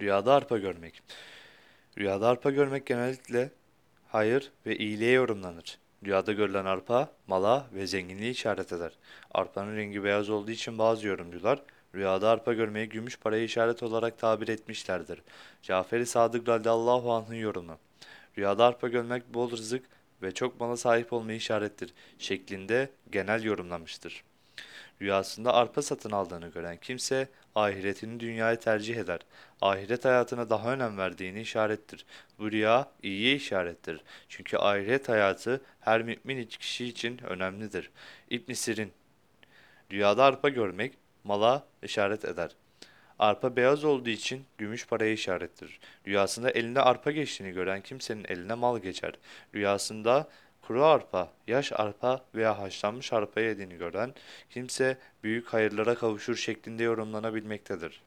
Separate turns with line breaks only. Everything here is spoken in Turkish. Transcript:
Rüyada arpa görmek. Rüyada arpa görmek genellikle hayır ve iyiliğe yorumlanır. Rüyada görülen arpa, mala ve zenginliği işaret eder. Arpanın rengi beyaz olduğu için bazı yorumcular, rüyada arpa görmeyi gümüş paraya işaret olarak tabir etmişlerdir. Cafer-i Sadık radıyallahu anh'ın yorumu. Rüyada arpa görmek bol rızık ve çok mala sahip olmayı işarettir şeklinde genel yorumlamıştır. Rüyasında arpa satın aldığını gören kimse ahiretini dünyaya tercih eder. Ahiret hayatına daha önem verdiğini işarettir. Bu rüya iyiye işarettir. Çünkü ahiret hayatı her mümin kişi için önemlidir. İbn Sirin Rüyada arpa görmek mala işaret eder. Arpa beyaz olduğu için gümüş paraya işarettir. Rüyasında eline arpa geçtiğini gören kimsenin eline mal geçer. Rüyasında kuru arpa, yaş arpa veya haşlanmış arpa yediğini gören kimse büyük hayırlara kavuşur şeklinde yorumlanabilmektedir.